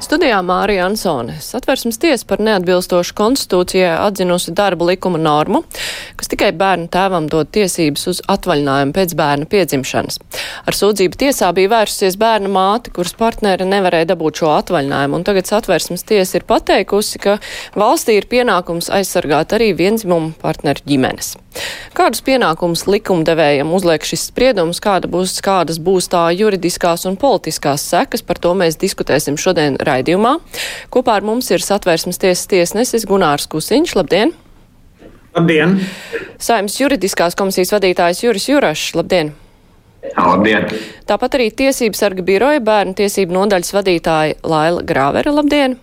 Studijā Mārija Ansone. Satversmes tiesa par neatbilstošu konstitūcijai atzinusi darba likuma normu, kas tikai bērnu tēvam dod tiesības uz atvaļinājumu pēc bērna piedzimšanas. Ar sūdzību tiesā bija vērsusies bērna māte, kuras partneri nevarēja dabūt šo atvaļinājumu, un tagad satversmes tiesa ir pateikusi, ka valstī ir pienākums aizsargāt arī vienzimumu partneru ģimenes. Kādus pienākumus likumdevējam uzliek šis spriedums, kāda būs, kādas būs tā juridiskās un politiskās sekas, par to mēs diskutēsim šodien raidījumā. Kopā ar mums ir satvērsmes tiesas tiesnesis Gunārs Kusiņš. Labdien! Labdien! Saimnes juridiskās komisijas vadītājs Juris Jurašs. Labdien! Labdien! Tāpat arī Tiesības sarga biroja bērnu tiesību nodaļas vadītāja Laila Grāvera. Labdien!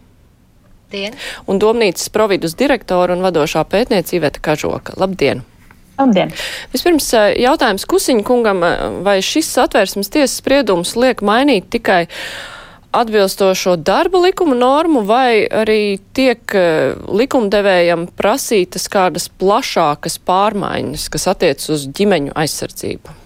Dien. Un domnīcas providus direktora un vadošā pētniece Iveta Kažoka. Labdien! Labdien! Vispirms jautājums Kusiņa kungam, vai šis satvērsmes tiesas spriedums liek mainīt tikai atbilstošo darba likuma normu, vai arī tiek likumdevējam prasītas kādas plašākas pārmaiņas, kas attiec uz ģimeņu aizsardzību?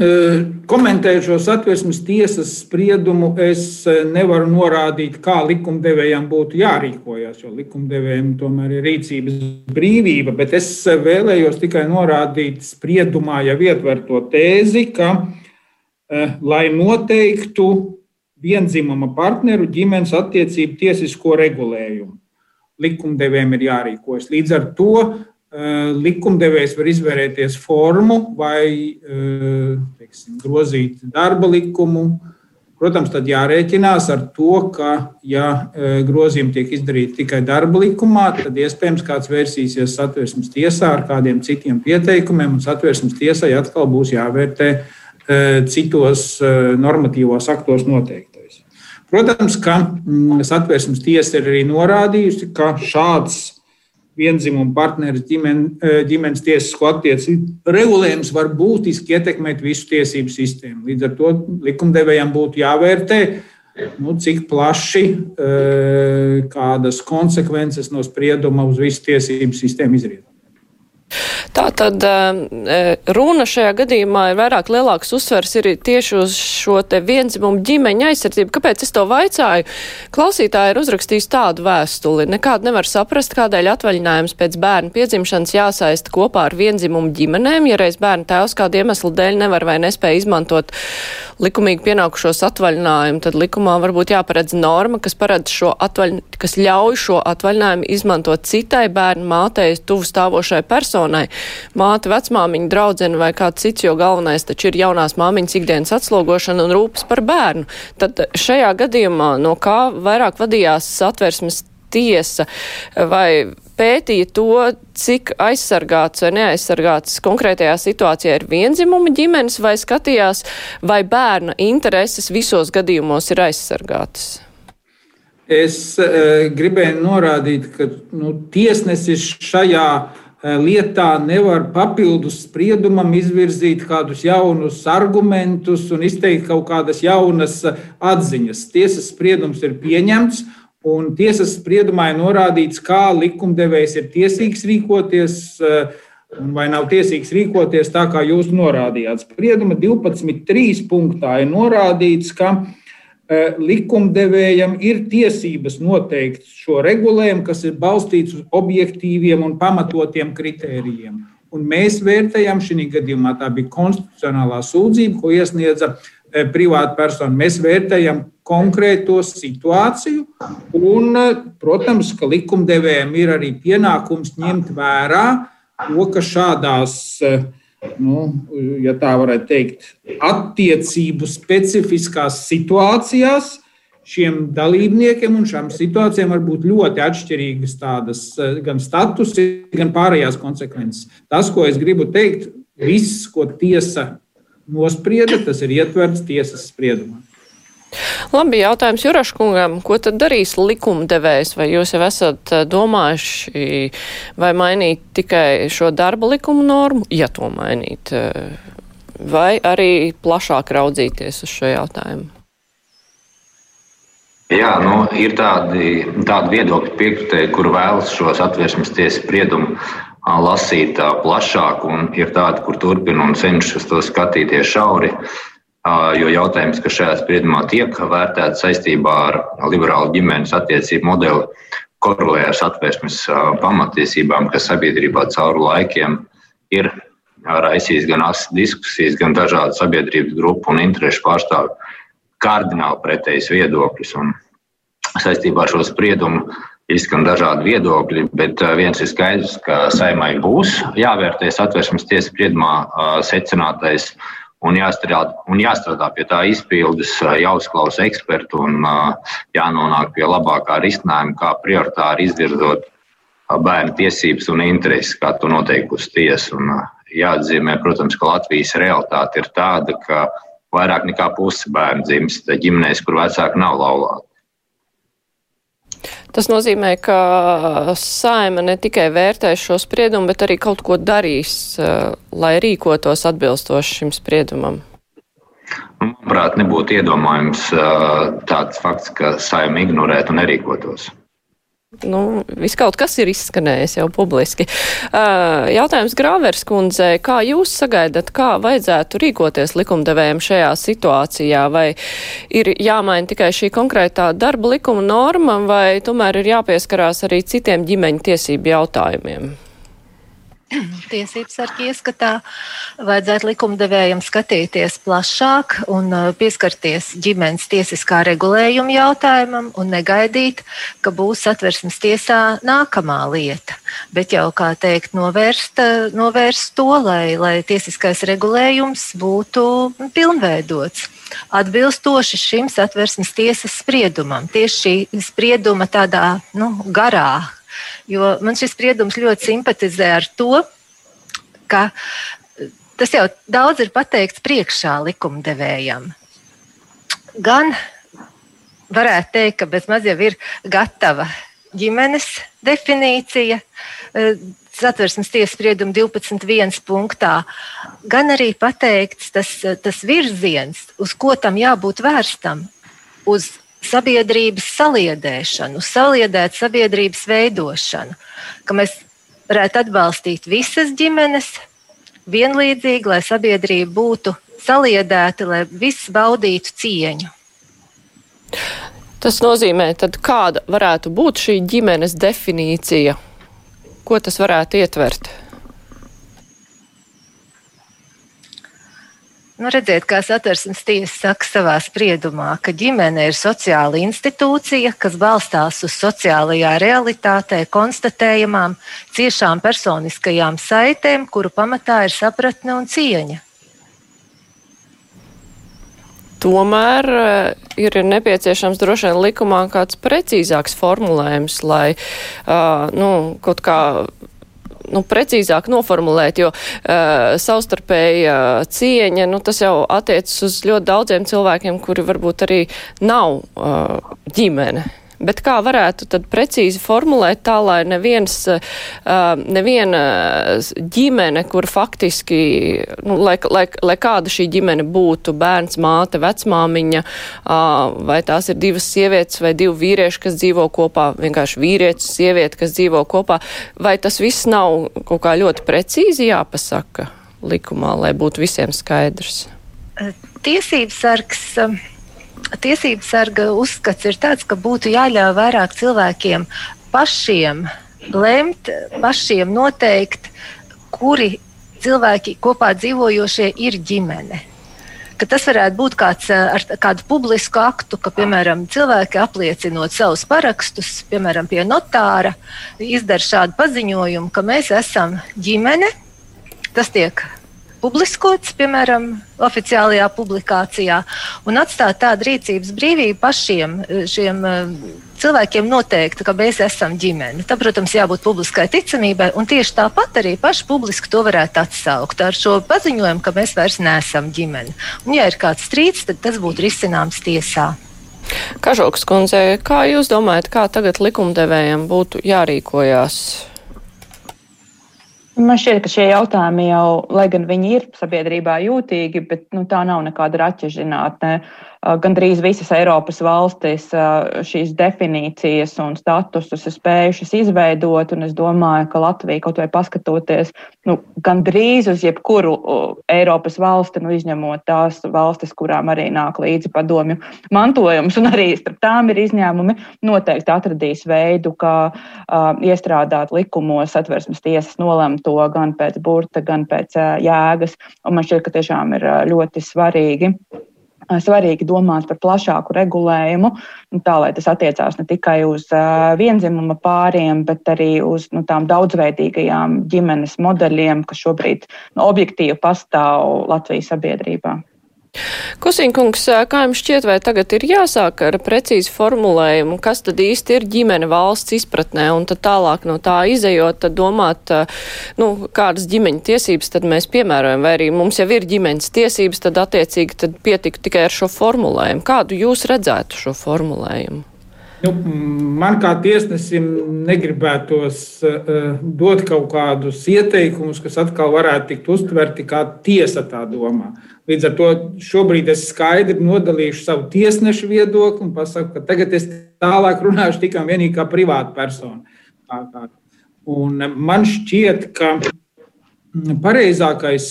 Komentējot šo satversmes tiesas spriedumu, es nevaru norādīt, kā likumdevējiem būtu jārīkojas, jo likumdevējiem tomēr ir rīcības brīvība, bet es vēlējos tikai norādīt spriedumā jau ietverto tēzi, ka, lai noteiktu vienzimuma partneru ģimenes attiecību tiesisko regulējumu, likumdevējiem ir jārīkojas. Līdz ar to likumdevējs var izvērēties formu vai teiksim, grozīt darba likumu. Protams, tad jārēķinās ar to, ka, ja grozījumi tiek izdarīti tikai darba likumā, tad iespējams kāds vērsīsies satversmes tiesā ar kādiem citiem pieteikumiem, un satversmes tiesai atkal būs jāvērtē citos normatīvos aktos noteiktais. Protams, ka satversmes tiesa ir arī norādījusi, ka šāds vienzimumu partneru ģimen, ģimenes tiesisko attiecību regulējums var būtiski ietekmēt visu tiesību sistēmu. Līdz ar to likumdevējiem būtu jāvērtē, nu, cik plaši kādas konsekvences no sprieduma uz visu tiesību sistēmu izriet. Tā tad runa šajā gadījumā ir vairāk lielāks uzsvers ir tieši uz šo te vienzimumu ģimeņa aizsardzību. Kāpēc es to vaicāju? Klausītāji ir uzrakstījis tādu vēstuli. Nekādu nevar saprast, kādēļ atvaļinājums pēc bērna piedzimšanas jāsaista kopā ar vienzimumu ģimenēm, ja reiz bērna tēvs kādu iemeslu dēļ nevar vai nespēja izmantot likumīgi pienākušos atvaļinājumu, tad likumā varbūt jāparedz norma, kas šo atvaļ, kas ļauj šo atvaļinājumu izmantot citai bērnu mātei tuvu stāvošai personai māte, vecmāmiņa, draudzene vai kāds cits, jo galvenais taču ir jaunās māmiņas ikdienas atslogošana un rūpes par bērnu. Tad šajā gadījumā no kā vairāk vadījās satversmes tiesa vai pētīja to, cik aizsargāts vai neaizsargāts konkrētajā situācijā ir vienzimuma ģimenes, vai skatījās, vai bērna intereses visos gadījumos ir aizsargātas? Es e, gribēju norādīt, ka nu, tiesnesis šajā lietā nevar papildus spriedumam izvirzīt kādus jaunus argumentus un izteikt kaut kādas jaunas atziņas. Tiesas spriedums ir pieņemts, un tiesas spriedumā ir norādīts, kā likumdevējs ir tiesīgs rīkoties. Vai nav tiesīgs rīkoties tā, kā jūs norādījāt? Sprieduma 12.3. punktā ir norādīts, ka uh, Eh, likumdevējam ir tiesības noteikt šo regulējumu, kas ir balstīts uz objektīviem un pamatotiem kritērijiem. Un mēs vērtējam, šī gadījumā tā bija konstitucionālā sūdzība, ko iesniedza eh, privāta persona. Mēs vērtējam konkrēto situāciju, un, eh, protams, ka likumdevējiem ir arī pienākums ņemt vērā to, ka šādās uh, nu, ja tā varētu teikt, attiecību specifiskās situācijās šiem dalībniekiem un šām situācijām var būt ļoti atšķirīgas tādas gan statusi, gan pārējās konsekvences. Tas, ko es gribu teikt, viss, ko tiesa nosprieda, tas ir ietverts tiesas spriedumā. Labi, jautājums Juraškungam, ko tad darīs likumdevējs? Vai jūs jau esat eh, domājuši, vai mainīt tikai šo darba likumu normu, ja to mainīt, eh, vai arī plašāk raudzīties uz šo jautājumu? Jā, nu, ir tādi, tādi viedokļi piekritēji, kur vēlas šos atvērsmes tiesas spriedumu lasīt plašāk, un ir tādi, kur turpina un cenšas to skatīties šauri. Jo jautājums, kas šajā spriedumā tiek vērtēts saistībā ar liberālu ģimenes attiecību modeli, korelē ar satversmes pamatiesībām, kas sabiedrībā cauri laikiem ir raisījis gan diskusijas, gan dažādu sabiedrības grupu un interešu pārstāvju kardināli pretējas viedokļus. Un saistībā ar šo spriedumu izskan dažādi viedokļi, bet viens ir skaidrs, ka saimai būs jāvērtē satversmes tiesas spriedumā secinātais un jāstrādā, un jāstrādā pie tā izpildes, jāuzklausa ekspertu un jānonāk pie labākā risinājuma, kā prioritāri izvirzot bērnu tiesības un intereses, kā to noteikusi tiesa. Jāatzīmē, protams, ka Latvijas realitāte ir tāda, ka vairāk nekā puse bērnu dzimst ģimenēs, kur vecāki nav laulāti. Tas nozīmē, ka saima ne tikai vērtēs šo spriedumu, bet arī kaut ko darīs, eh, lai rīkotos atbilstoši šim spriedumam. Manuprāt, nebūtu iedomājams eh, tāds fakts, ka saima ignorētu un nerīkotos nu, viss kaut kas ir izskanējis jau publiski. Uh, jautājums Grāvers kundzei, kā jūs sagaidat, kā vajadzētu rīkoties likumdevējiem šajā situācijā? Vai ir jāmaina tikai šī konkrētā darba likuma norma, vai tomēr ir jāpieskarās arī citiem ģimeņu tiesību jautājumiem? Tiesības sargi ieskatā, vajadzētu likumdevējiem skatīties plašāk un uh, pieskarties ģimenes tiesiskā regulējuma jautājumam un negaidīt, ka būs atversmes tiesā nākamā lieta. Bet jau, kā teikt, novērst, uh, novērst to, lai, lai tiesiskais regulējums būtu pilnveidots. Atbilstoši šim satversmes tiesas spriedumam, tieši šī sprieduma tādā nu, garā, Jo man šis spriedums ļoti simpatizē ar to, ka tas jau daudz ir pateikts priekšā likumdevējam. Gan varētu teikt, ka bezmaz jau ir gatava ģimenes definīcija. Eh, satversmes tiesas sprieduma 12.1. punktā, gan arī pateikts tas, tas virziens, uz ko tam jābūt vērstam, uz sabiedrības saliedēšanu, saliedēt sabiedrības veidošanu, ka mēs varētu atbalstīt visas ģimenes vienlīdzīgi, lai sabiedrība būtu saliedēta, lai viss baudītu cieņu. Tas nozīmē, tad kāda varētu būt šī ģimenes definīcija? Ko tas varētu ietvert? Nu, redziet, kā satversmes tiesa saka savā spriedumā, ka ģimene ir sociāla institūcija, kas balstās uz sociālajā realitātē, konstatējamām, ciešām personiskajām saitēm, kuru pamatā ir sapratne un cieņa. Tomēr uh, ir nepieciešams droši vien likumā kāds precīzāks formulējums, lai uh, nu, kaut kā nu, precīzāk noformulēt, jo uh, savstarpēja cieņa, nu, tas jau attiecas uz ļoti daudziem cilvēkiem, kuri varbūt arī nav uh, ģimene. Bet kā varētu tad precīzi formulēt tā, lai neviens, neviena ģimene, kur faktiski, nu, lai, lai, lai kāda šī ģimene būtu, bērns, māte, vecmāmiņa, vai tās ir divas sievietes vai divi vīrieši, kas dzīvo kopā, vienkārši vīrietis, sieviete, kas dzīvo kopā, vai tas viss nav kaut kā ļoti precīzi jāpasaka likumā, lai būtu visiem skaidrs? Tiesības sargs tiesību sarga uzskats ir tāds, ka būtu jāļauj vairāk cilvēkiem pašiem lemt, pašiem noteikt, kuri cilvēki kopā dzīvojošie ir ģimene. Ka tas varētu būt kāds ar kādu publisku aktu, ka, piemēram, cilvēki apliecinot savus parakstus, piemēram, pie notāra, izdara šādu paziņojumu, ka mēs esam ģimene. Tas tiek publiskots, piemēram, oficiālajā publikācijā, un atstāt tādu rīcības brīvību pašiem eh, šiem eh, cilvēkiem noteikti, ka mēs esam ģimene. Tam, protams, jābūt publiskai ticamībai, un tieši tāpat arī paši publiski to varētu atsaukt ar šo paziņojumu, ka mēs vairs neesam ģimene. Un, ja ir kāds strīds, tad tas būtu risināms tiesā. Kažoks kundze, kā jūs domājat, kā tagad likumdevējiem būtu jārīkojās Man šķiet, ka šie jautājumi jau, lai gan viņi ir sabiedrībā jūtīgi, bet nu, tā nav nekāda raķežinātne. Gandrīz visas Eiropas valstis šīs definīcijas un statusus ir spējušas izveidot, es domāju, ka Latvija kaut vai paskatoties nu, gandrīz uz jebkuru Eiropas valsti, nu, izņemot tās valstis, kurām arī nāk līdzi padomju mantojums, un arī starp tām ir izņēmumi, noteikti atradīs veidu, kā uh, iestrādāt likumos atversmes tiesas nolemto gan pēc burta, gan pēc uh, jēgas. Un man šķiet, ka tiešām ir uh, ļoti svarīgi svarīgi domāt par plašāku regulējumu, nu, tā lai tas attiecās ne tikai uz uh, vienzimuma pāriem, bet arī uz nu, tām daudzveidīgajām ģimenes modeļiem, kas šobrīd nu, objektīvi pastāv Latvijas sabiedrībā. Kusīnkungs, kā jums šķiet, vai tagad ir jāsāk ar precīzu formulējumu, kas tad īsti ir ģimene valsts izpratnē, un tad tālāk no tā izējot, tad domāt, nu, kādas ģimeņa tiesības tad mēs piemērojam, vai arī mums jau ir ģimenes tiesības, tad attiecīgi tad pietiktu tikai ar šo formulējumu. Kādu jūs redzētu šo formulējumu? Nu, man kā tiesnesim negribētos uh, dot kaut kādus ieteikumus, kas atkal varētu tikt uztverti kā tiesa tā domā. Līdz ar to šobrīd es skaidri nodalīšu savu tiesnešu viedokli un pasaku, ka tagad es tālāk runāšu tikai un vienīgi kā privāta persona. Un man šķiet, ka pareizākais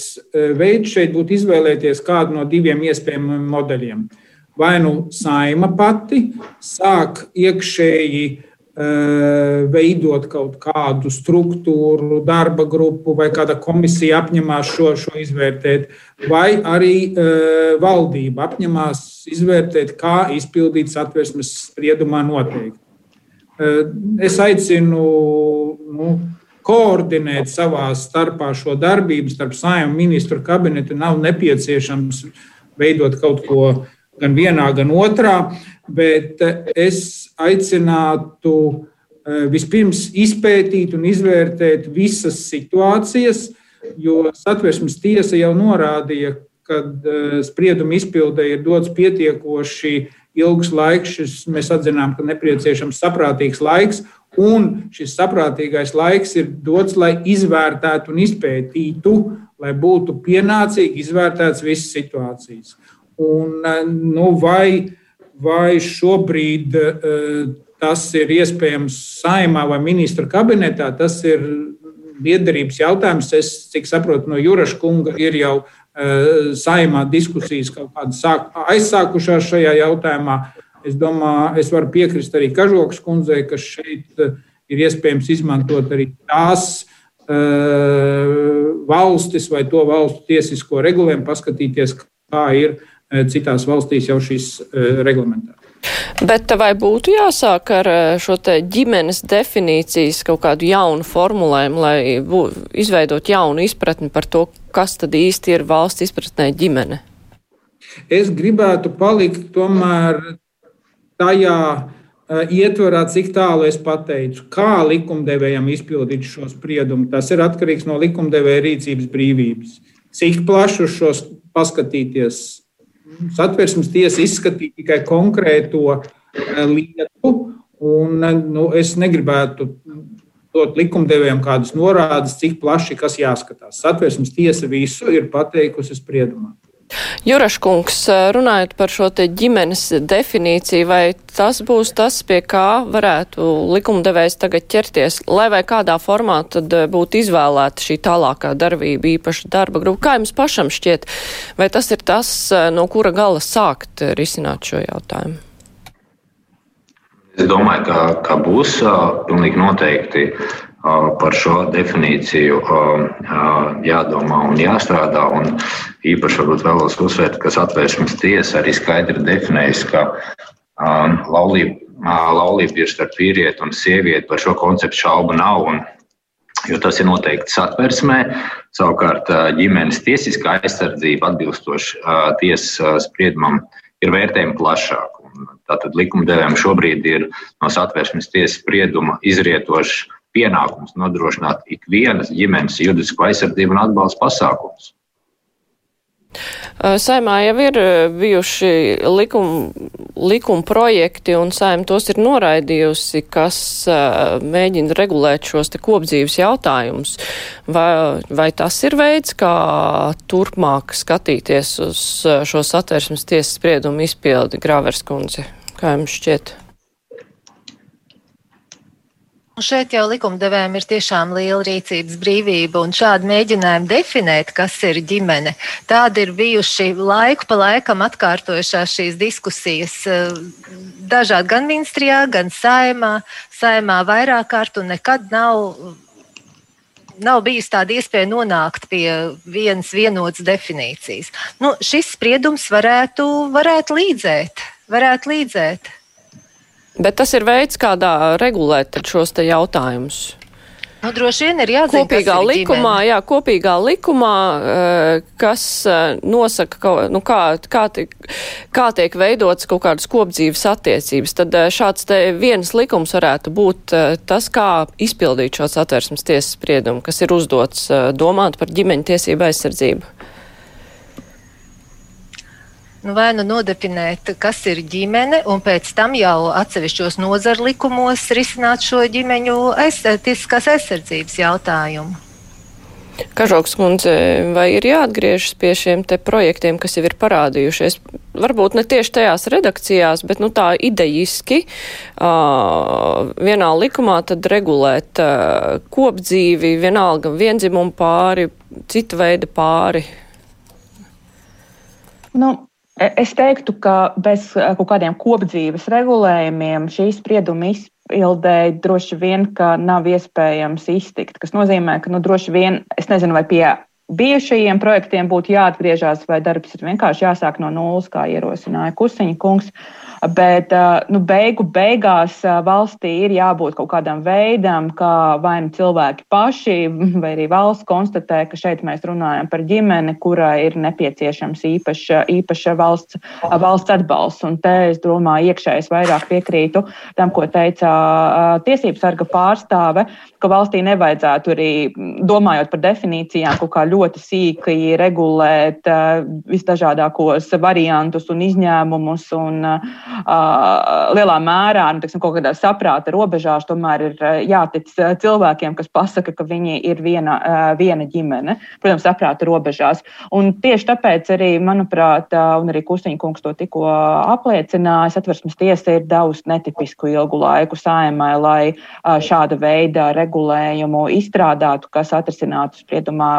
veids šeit būtu izvēlēties kādu no diviem iespējamiem modeļiem. Uh, vai nu saima pati sāk iekšēji eh, veidot kaut kādu struktūru, darba grupu vai kāda komisija apņemās šo, šo izvērtēt, vai arī uh, valdība apņemās izvērtēt, kā izpildīt satversmes spriedumā noteikti. Uh, es aicinu nu, koordinēt savā starpā šo darbību starp saimnu ministru kabinetu. Nav nepieciešams veidot kaut ko uh, gan vienā, gan otrā, bet eh, es aicinātu eh, vispirms izpētīt un izvērtēt visas situācijas, jo satversmes tiesa jau norādīja, ka eh, sprieduma izpildē ir dots pietiekoši ilgs laiks. Šis, mēs atzinām, ka nepieciešams saprātīgs laiks, un šis saprātīgais laiks ir dots, lai izvērtētu un izpētītu, lai būtu pienācīgi izvērtētas visas situācijas. Un, eh, nu, vai, vai šobrīd eh, tas ir iespējams saimā vai ministra kabinetā, tas ir liederības jautājums. Es, cik saprotu, no Juraša kunga ir jau eh, saimā diskusijas kaut kādas aizsākušās šajā jautājumā. Es domāju, es varu piekrist arī Kažokas kundzei, ka šeit ir iespējams izmantot arī tās valstis vai to valstu tiesisko regulējumu, paskatīties, kā ir Eh, citās valstīs jau šis eh, reglamentā. Bet vai būtu jāsāk ar eh, šo te ģimenes definīcijas kaut kādu jaunu formulējumu, lai bū, izveidot jaunu izpratni par to, kas tad īsti ir valsts izpratnē ģimene? Es gribētu palikt tomēr tajā ietvarā, cik tālu es pateicu, kā likumdevējam izpildīt šo spriedumu. Tas ir atkarīgs no likumdevēja rīcības brīvības. Cik plaši uz šo paskatīties, satversmes tiesa izskatīja tikai konkrēto eh, lietu, un eh, nu, es negribētu dot likumdevējiem kādas norādes, cik plaši kas jāskatās. Satversmes tiesa visu ir pateikusi spriedumā. Juraškungs, runājot par šo te ģimenes definīciju, vai tas būs tas, pie kā varētu likumdevējs tagad ķerties, lai vai kādā formā tad būtu izvēlēta šī tālākā darbība, īpaša darba grupa? Kā jums pašam šķiet, vai tas ir tas, no kura gala sākt risināt šo jautājumu? Es domāju, ka, ka būs pilnīgi noteikti par šo definīciju jādomā un jāstrādā. Un īpaši varbūt vēlos uzsvērt, ka satvērsmes tiesa arī skaidri definējusi, ka laulība, laulība ir starp vīrieti un sievieti. Par šo konceptu šaubu nav. Un, jo tas ir noteikti satversmē. Savukārt ģimenes tiesiskā aizsardzība atbilstoši tiesas spriedumam ir vērtējama plašāk. Tātad likumdevējiem šobrīd ir no satversmes tiesas sprieduma izrietošs pienākums nodrošināt ikvienas ģimenes juridisku aizsardzību un atbalstu pasākumus. Saimā jau ir bijuši likuma likum projekti, un saima tos ir noraidījusi, kas mēģina regulēt šos te kopdzīves jautājumus. Vai, vai tas ir veids, kā turpmāk skatīties uz šo satversmes tiesas spriedumu izpildi, Grāvers kundze? Kā jums šķiet? Šeit jau likumdevējiem ir tiešām liela rīcības brīvība, un šādi mēģinājumi definēt, kas ir ģimene. Tādi ir bijuši laiku pa laikam atkārtojušās šīs diskusijas eh, dažādi gan ministrijā, gan saimā, saimā vairāk kārt, un nekad nav nav bijusi tāda iespēja nonākt pie vienas vienotas definīcijas. Nu, šis spriedums varētu, varētu līdzēt. Varētu līdzēt. Bet tas ir veids, kādā regulēt šos te jautājumus. Nu, droši vien ir jāatzīst, kopīgā likumā, ģimene. jā, kopīgā likumā, eh, kas eh, nosaka, nu, kā, kā, tiek, kā tiek veidots kaut kādas kopdzīves attiecības, tad eh, šāds te viens likums varētu būt tas, kā izpildīt šos atversmes tiesas spriedumu, kas ir uzdots domāt par ģimeņu tiesību aizsardzību nu, vai nu nodefinēt, kas ir ģimene, un pēc tam jau atsevišķos nozaru likumos risināt šo ģimeņu aiz, tiesiskās aizsardzības jautājumu. Kažoks kundze, vai ir jāatgriežas pie šiem te projektiem, kas jau ir parādījušies? Varbūt ne tieši tajās redakcijās, bet nu, tā idejiski uh, vienā likumā tad regulēt uh, kopdzīvi, vienalga viendzimumu pāri, cita veida pāri. Nu, es teiktu, ka bez e, kaut kādiem kopdzīves regulējumiem šī sprieduma izpildēji droši vien nav iespējams iztikt. Tas nozīmē, ka nu, droši vien, es nezinu, vai pie bijušajiem projektiem būtu jāatgriežas, vai darbs ir vienkārši jāsāk no nulles, kā ierosināja Kusiņa kungs. Uh, Bet nu, beigu beigās valstī ir jābūt kaut kādam veidam, kā vai nu cilvēki paši, vai arī valsts konstatē, ka šeit mēs runājam par ģimeni, kurai ir nepieciešams īpaša, īpaša valsts, valsts atbalsts. Un te es domāju, iekšēji vairāk piekrītu tam, ko teica tiesības sarga pārstāve, ka valstī nevajadzētu arī, domājot par definīcijām, kaut kā ļoti sīki regulēt visdažādākos variantus un izņēmumus. Un, lielā mērā, nu, tiksim, kaut kādā saprāta robežās, tomēr ir jātic cilvēkiem, kas pasaka, ka viņi ir viena, viena ģimene, protams, saprāta robežās. Un tieši tāpēc arī, manuprāt, un arī Kustiņa kungs to tikko apliecināja, satversmes tiesa ir devusi netipisku ilgu laiku saimai, lai šāda veida regulējumu izstrādātu, kas atrisinātu spriedumā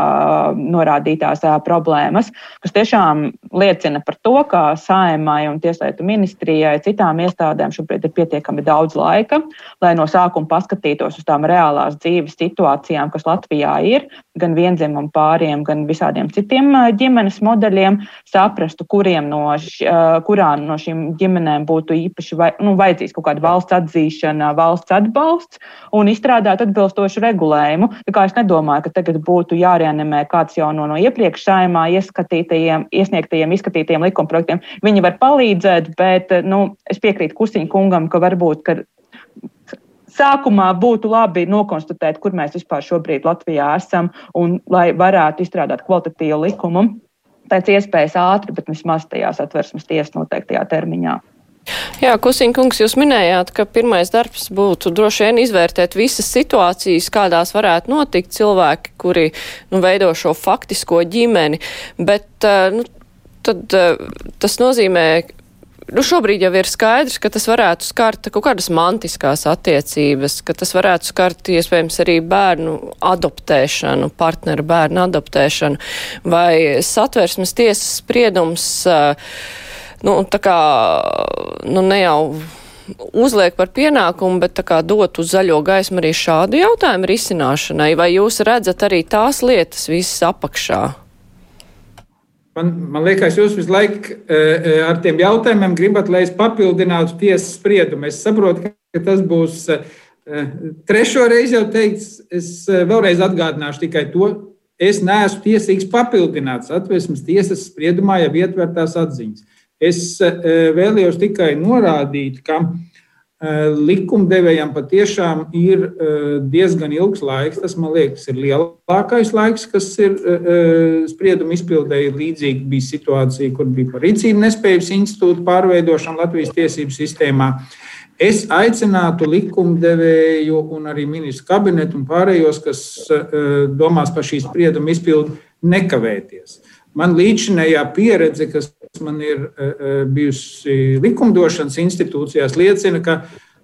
norādītās problēmas, kas tiešām liecina par to, ka saimai un tieslietu ministrija policijai, citām iestādēm šobrīd ir pietiekami daudz laika, lai no sākuma paskatītos uz tām reālās dzīves situācijām, kas Latvijā ir, gan vienzimumu pāriem, gan visādiem citiem ģimenes modeļiem, saprastu, kuriem no, kurām no šīm ģimenēm būtu īpaši vai, nu, vajadzīgs kaut kāda valsts atzīšana, valsts atbalsts un izstrādāt atbilstošu regulējumu. Tā kā es nedomāju, ka tagad būtu jāreanimē kāds jau no, no iepriekš saimā ieskatītajiem, iesniegtajiem, izskatītajiem likumprojektiem. Viņi var palīdzēt, bet nu, es piekrītu Kusiņa kungam, ka varbūt ka sākumā būtu labi nokonstatēt, kur mēs vispār šobrīd Latvijā esam, un lai varētu izstrādāt kvalitatīvu likumu pēc iespējas ātri, bet vismaz tajās atversmes tiesas noteiktajā termiņā. Jā, Kusiņkungs, jūs minējāt, ka pirmais darbs būtu droši vien izvērtēt visas situācijas, kādās varētu notikt cilvēki, kuri nu, veido šo faktisko ģimeni, bet eh, nu, tad eh, tas nozīmē, nu, šobrīd jau ir skaidrs, ka tas varētu skart kaut kādas mantiskās attiecības, ka tas varētu skart iespējams arī bērnu adoptēšanu, partneru bērnu adoptēšanu, vai satversmes tiesas spriedums, nu, tā kā, nu, ne jau uzliek par pienākumu, bet tā kā dot uz zaļo gaismu arī šādu jautājumu risināšanai, vai jūs redzat arī tās lietas visas apakšā? Man, man liekas, jūs visu laiku uh, ar tiem jautājumiem gribat, lai es papildinātu tiesas spriedumu. Es saprotu, ka tas būs uh, trešo reizi jau teikts. Es uh, vēlreiz atgādināšu tikai to. Es neesmu tiesīgs papildināt atvērsmes tiesas spriedumā jau ietvertās atziņas. Es vēlējos tikai norādīt, ka likumdevējam patiešām ir diezgan ilgs laiks. Tas, man liekas, ir lielākais laiks, kas ir sprieduma izpildēji. Līdzīgi bija situācija, kur bija par rīcību nespējas institūtu pārveidošana Latvijas tiesību sistēmā. Es aicinātu likumdevēju un arī ministru kabinetu un pārējos, kas domās par šīs sprieduma izpildu, nekavēties. Man līdzinējā pieredze, kas man ir e, e, bijusi likumdošanas institūcijās, liecina, ka,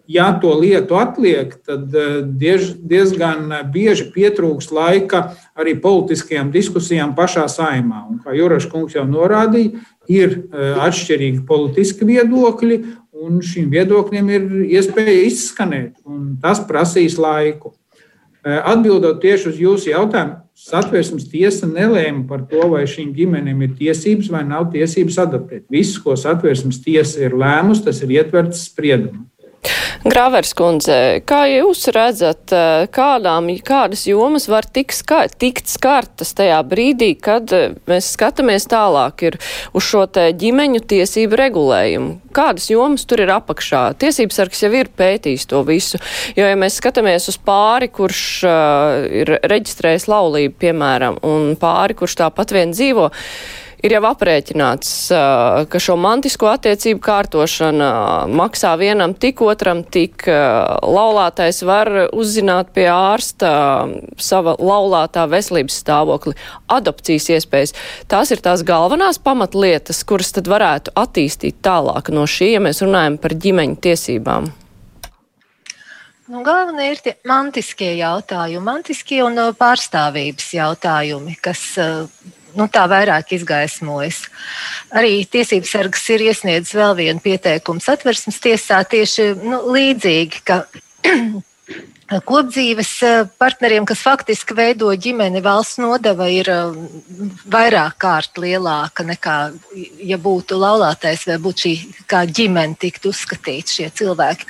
ja to lietu atliek, tad e, diezgan bieži pietrūks laika arī politiskajām diskusijām pašā saimā. Un, kā Jurašs kungs jau norādīja, ir atšķirīgi politiski viedokļi, un šiem viedokļiem ir iespēja izskanēt, un tas prasīs laiku. Atbildot tieši uz jūsu jautājumu, satversmes tiesa nelēma par to, vai šīm ģimenēm ir tiesības vai nav tiesības adoptēt. Viss, ko satversmes tiesa ir lēmusi, tas ir ietverts spriedumā. Grāvers kundze, kā jūs redzat, eh, kādām, kādas jomas var tik skar, tikt skartas tajā brīdī, kad eh, mēs skatāmies tālāk ir uz šo te ģimeņu tiesību regulējumu? Kādas jomas tur ir apakšā? Tiesības sargs jau ir pētījis to visu, jo, ja mēs skatāmies uz pāri, kurš uh, ir reģistrējis laulību, piemēram, un pāri, kurš tāpat vien dzīvo, ir jau aprēķināts, ka šo mantisko attiecību kārtošana maksā vienam tik, otram tik. Laulātais var uzzināt pie ārsta sava laulātā veselības stāvokli, adopcijas iespējas. Tās ir tās galvenās pamatlietas, kuras tad varētu attīstīt tālāk no šī, ja mēs runājam par ģimeņu tiesībām. Nu, galvenie ir tie mantiskie jautājumi, mantiskie un pārstāvības jautājumi, kas nu, tā vairāk izgaismojas. Arī tiesības sargs ir iesniedzis vēl vienu pieteikumu satversmes tiesā tieši nu, līdzīgi, ka Kopdzīves eh, partneriem, kas faktiski veido ģimeni, valsts nodeva ir eh, vairāk kārt lielāka nekā, ja būtu laulātais vai būtu šī kā ģimene tikt uzskatīts šie cilvēki.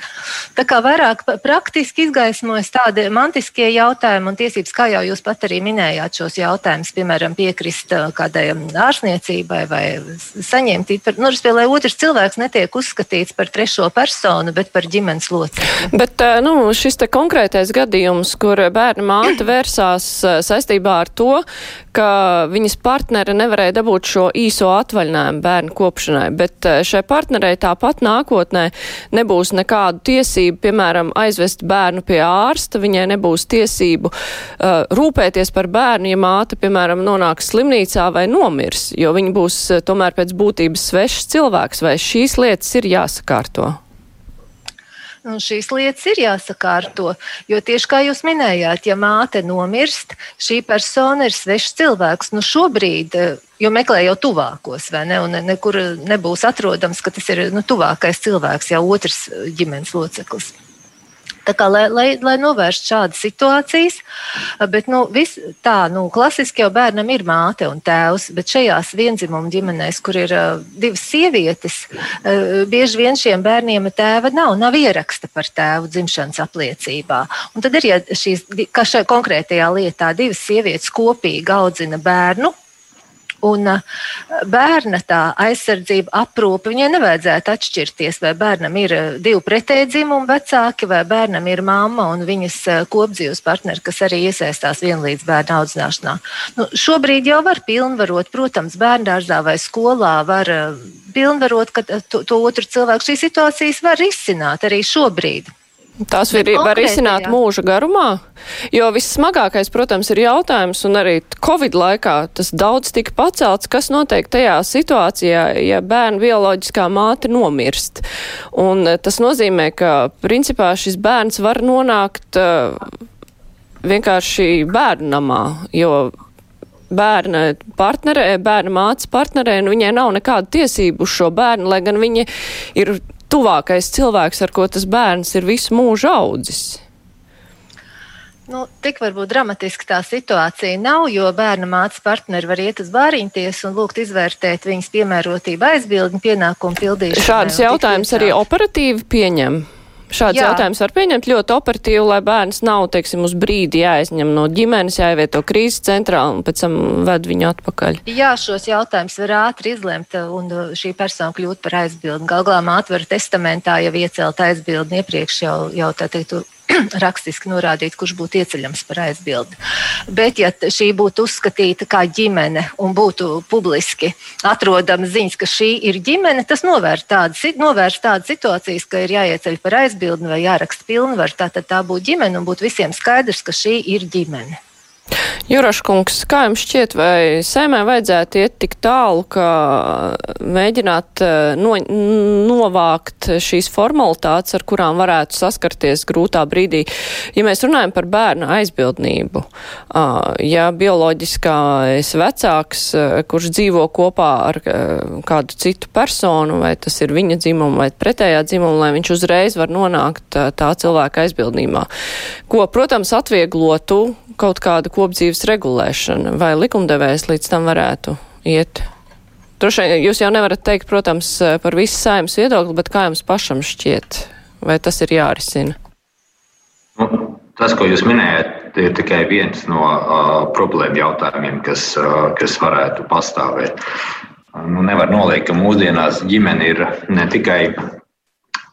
Tā kā vairāk praktiski izgaismojas tādi mantiskie jautājumi un tiesības, kā jau jūs pat arī minējāt šos jautājumus, piemēram, piekrist eh, kādai ārsniecībai vai saņemt, nu, lai otrs cilvēks netiek uzskatīts par trešo personu, bet par ģimenes locekli. Bet, nu, šis te konkrēti konkrētais gadījums, kur bērna māte vērsās eh, saistībā ar to, ka viņas partnere nevarēja dabūt šo īso atvaļinājumu bērnu kopšanai, bet eh, šai partnerei tāpat nākotnē nebūs nekādu tiesību, piemēram, aizvest bērnu pie ārsta, viņai nebūs tiesību uh, rūpēties par bērnu, ja māte, piemēram, nonāks slimnīcā vai nomirs, jo viņa būs tomēr pēc būtības svešs cilvēks, vai šīs lietas ir jāsakārto. Un šīs lietas ir jāsakārto, jo tieši kā jūs minējāt, ja māte nomirst, šī persona ir svešs cilvēks. Nu šobrīd, jo meklē jau tuvākos, vai ne, un nekur nebūs atrodams, ka tas ir nu, tuvākais cilvēks, jau otrs ģimenes loceklis. Tā kā, lai, lai, lai novērstu šādas situācijas, bet nu, vis, tā, nu, klasiski jau bērnam ir māte un tēvs, bet šajās vienzimumu ģimenēs, kur ir uh, divas sievietes, uh, bieži vien šiem bērniem tēva nav, nav ieraksta par tēvu dzimšanas apliecībā. Un tad ir, ja šīs, kā šajā konkrētajā lietā, divas sievietes kopīgi audzina bērnu, Un uh, bērna tā aizsardzība, aprūpe, viņai nevajadzētu atšķirties, vai bērnam ir uh, divi pretēji dzimumi vecāki, vai bērnam ir mamma un viņas uh, kopdzīves partneri, kas arī iesaistās vienlīdz bērnu audzināšanā. Nu, šobrīd jau var pilnvarot, protams, bērndārzā vai skolā var pilnvarot, to, to otru cilvēku šīs situācijas var izsināt arī šobrīd. Tās var, var izsināt mūža garumā, jo vissmagākais, protams, ir jautājums, un arī Covid laikā tas daudz tika pacelts, kas notiek tajā situācijā, ja bērnu bioloģiskā māte nomirst. Un eh, tas nozīmē, ka principā šis bērns var nonākt uh, vienkārši bērnu namā, jo bērna partnerē, bērna mātes partnerē, un viņai nav nekāda tiesību uz šo bērnu, lai gan viņa ir tuvākais cilvēks, ar ko tas bērns ir visu mūžu audzis? Nu, tik varbūt dramatiski tā situācija nav, jo bērna mātes partneri var iet uz bāriņties un lūgt izvērtēt viņas piemērotību aizbildņu pienākumu pildīšanai. Šādus jautājumus arī operatīvi pieņem Šāds Jā. jautājums var pieņemt ļoti operatīvi, lai bērns nav, teiksim, uz brīdi jāizņem no ģimenes, jāievieto krīzes centrā un pēc tam ved viņu atpakaļ. Jā, šos jautājumus var ātri izlemt un šī persona kļūt par aizbildni. Galvā māte testamentā jau iecelt aizbildni iepriekš jau, jau tā teikt, rakstiski norādīt, kurš būtu ieceļams par aizbildi. Bet, ja šī būtu uzskatīta kā ģimene un būtu publiski atrodama ziņas, ka šī ir ģimene, tas novērst tādas, novērst tādas situācijas, ka ir jāieceļ par aizbildni vai jāraksta pilnvaru. Tātad tā būtu ģimene un būtu visiem skaidrs, ka šī ir ģimene. Juraškungs, kā jums šķiet, vai sēmē vajadzētu iet tik tālu, ka mēģināt eh, no, novākt šīs formalitātes, ar kurām varētu saskarties grūtā brīdī? Ja mēs runājam par bērnu aizbildnību, ja bioloģiskais vecāks, kurš dzīvo kopā ar kādu citu personu, vai tas ir viņa dzimuma vai pretējā dzimuma, lai viņš uzreiz var nonākt tā cilvēka aizbildnībā, ko, protams, atvieglotu kaut kāda kopdzīves regulēšana, vai likumdevējs līdz tam varētu iet? Droši vien jūs jau nevarat teikt, protams, par visu saimnes viedokli, bet kā jums pašam šķiet, vai tas ir jārisina? Nu, tas, ko jūs minējat, ir tikai viens no uh, problēmu jautājumiem, kas, uh, kas varētu pastāvēt. Nu, nevar noliekt, ka mūsdienās ģimene ir ne tikai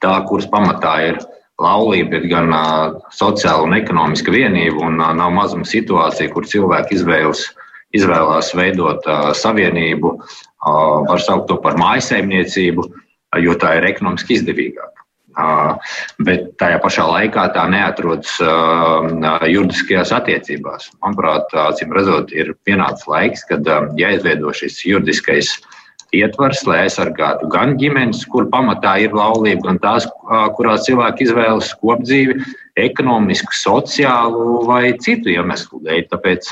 tā, kuras pamatā ir laulība ir gan uh, sociāla un ekonomiska vienība, un uh, nav mazuma situācija, kur cilvēki izvēlas, izvēlās veidot uh, savienību, uh, var saukt to par mājasemniecību, uh, jo tā ir ekonomiski izdevīgāka. Uh, bet tajā pašā laikā tā neatrodas uh, juridiskajās attiecībās. Manuprāt, acīm redzot, ir pienācis laiks, kad uh, jāizveido šis juridiskais uh, ietvars, lai aizsargātu gan ģimenes, kur pamatā ir laulība, gan tās, kurās cilvēki izvēlas kopdzīvi, ekonomisku, sociālu vai citu iemeslu dēļ. Tāpēc,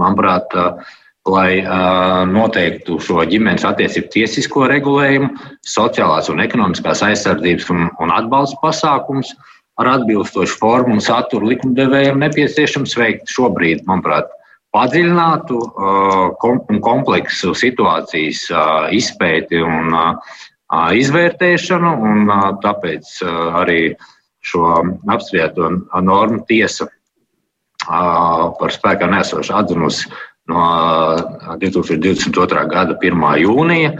manuprāt, lai noteiktu šo ģimenes attiecību tiesisko regulējumu, sociālās un ekonomiskās aizsardzības un, un atbalsta pasākums ar atbilstošu formu un saturu likumdevējiem nepieciešams veikt šobrīd, manuprāt, padziļinātu uh, un kompleksu situācijas uh, izpēti un uh, izvērtēšanu, un tāpēc arī šo apsprieto normu tiesa par spēkā nesošu atzinusi no 2022. gada 1. jūnija.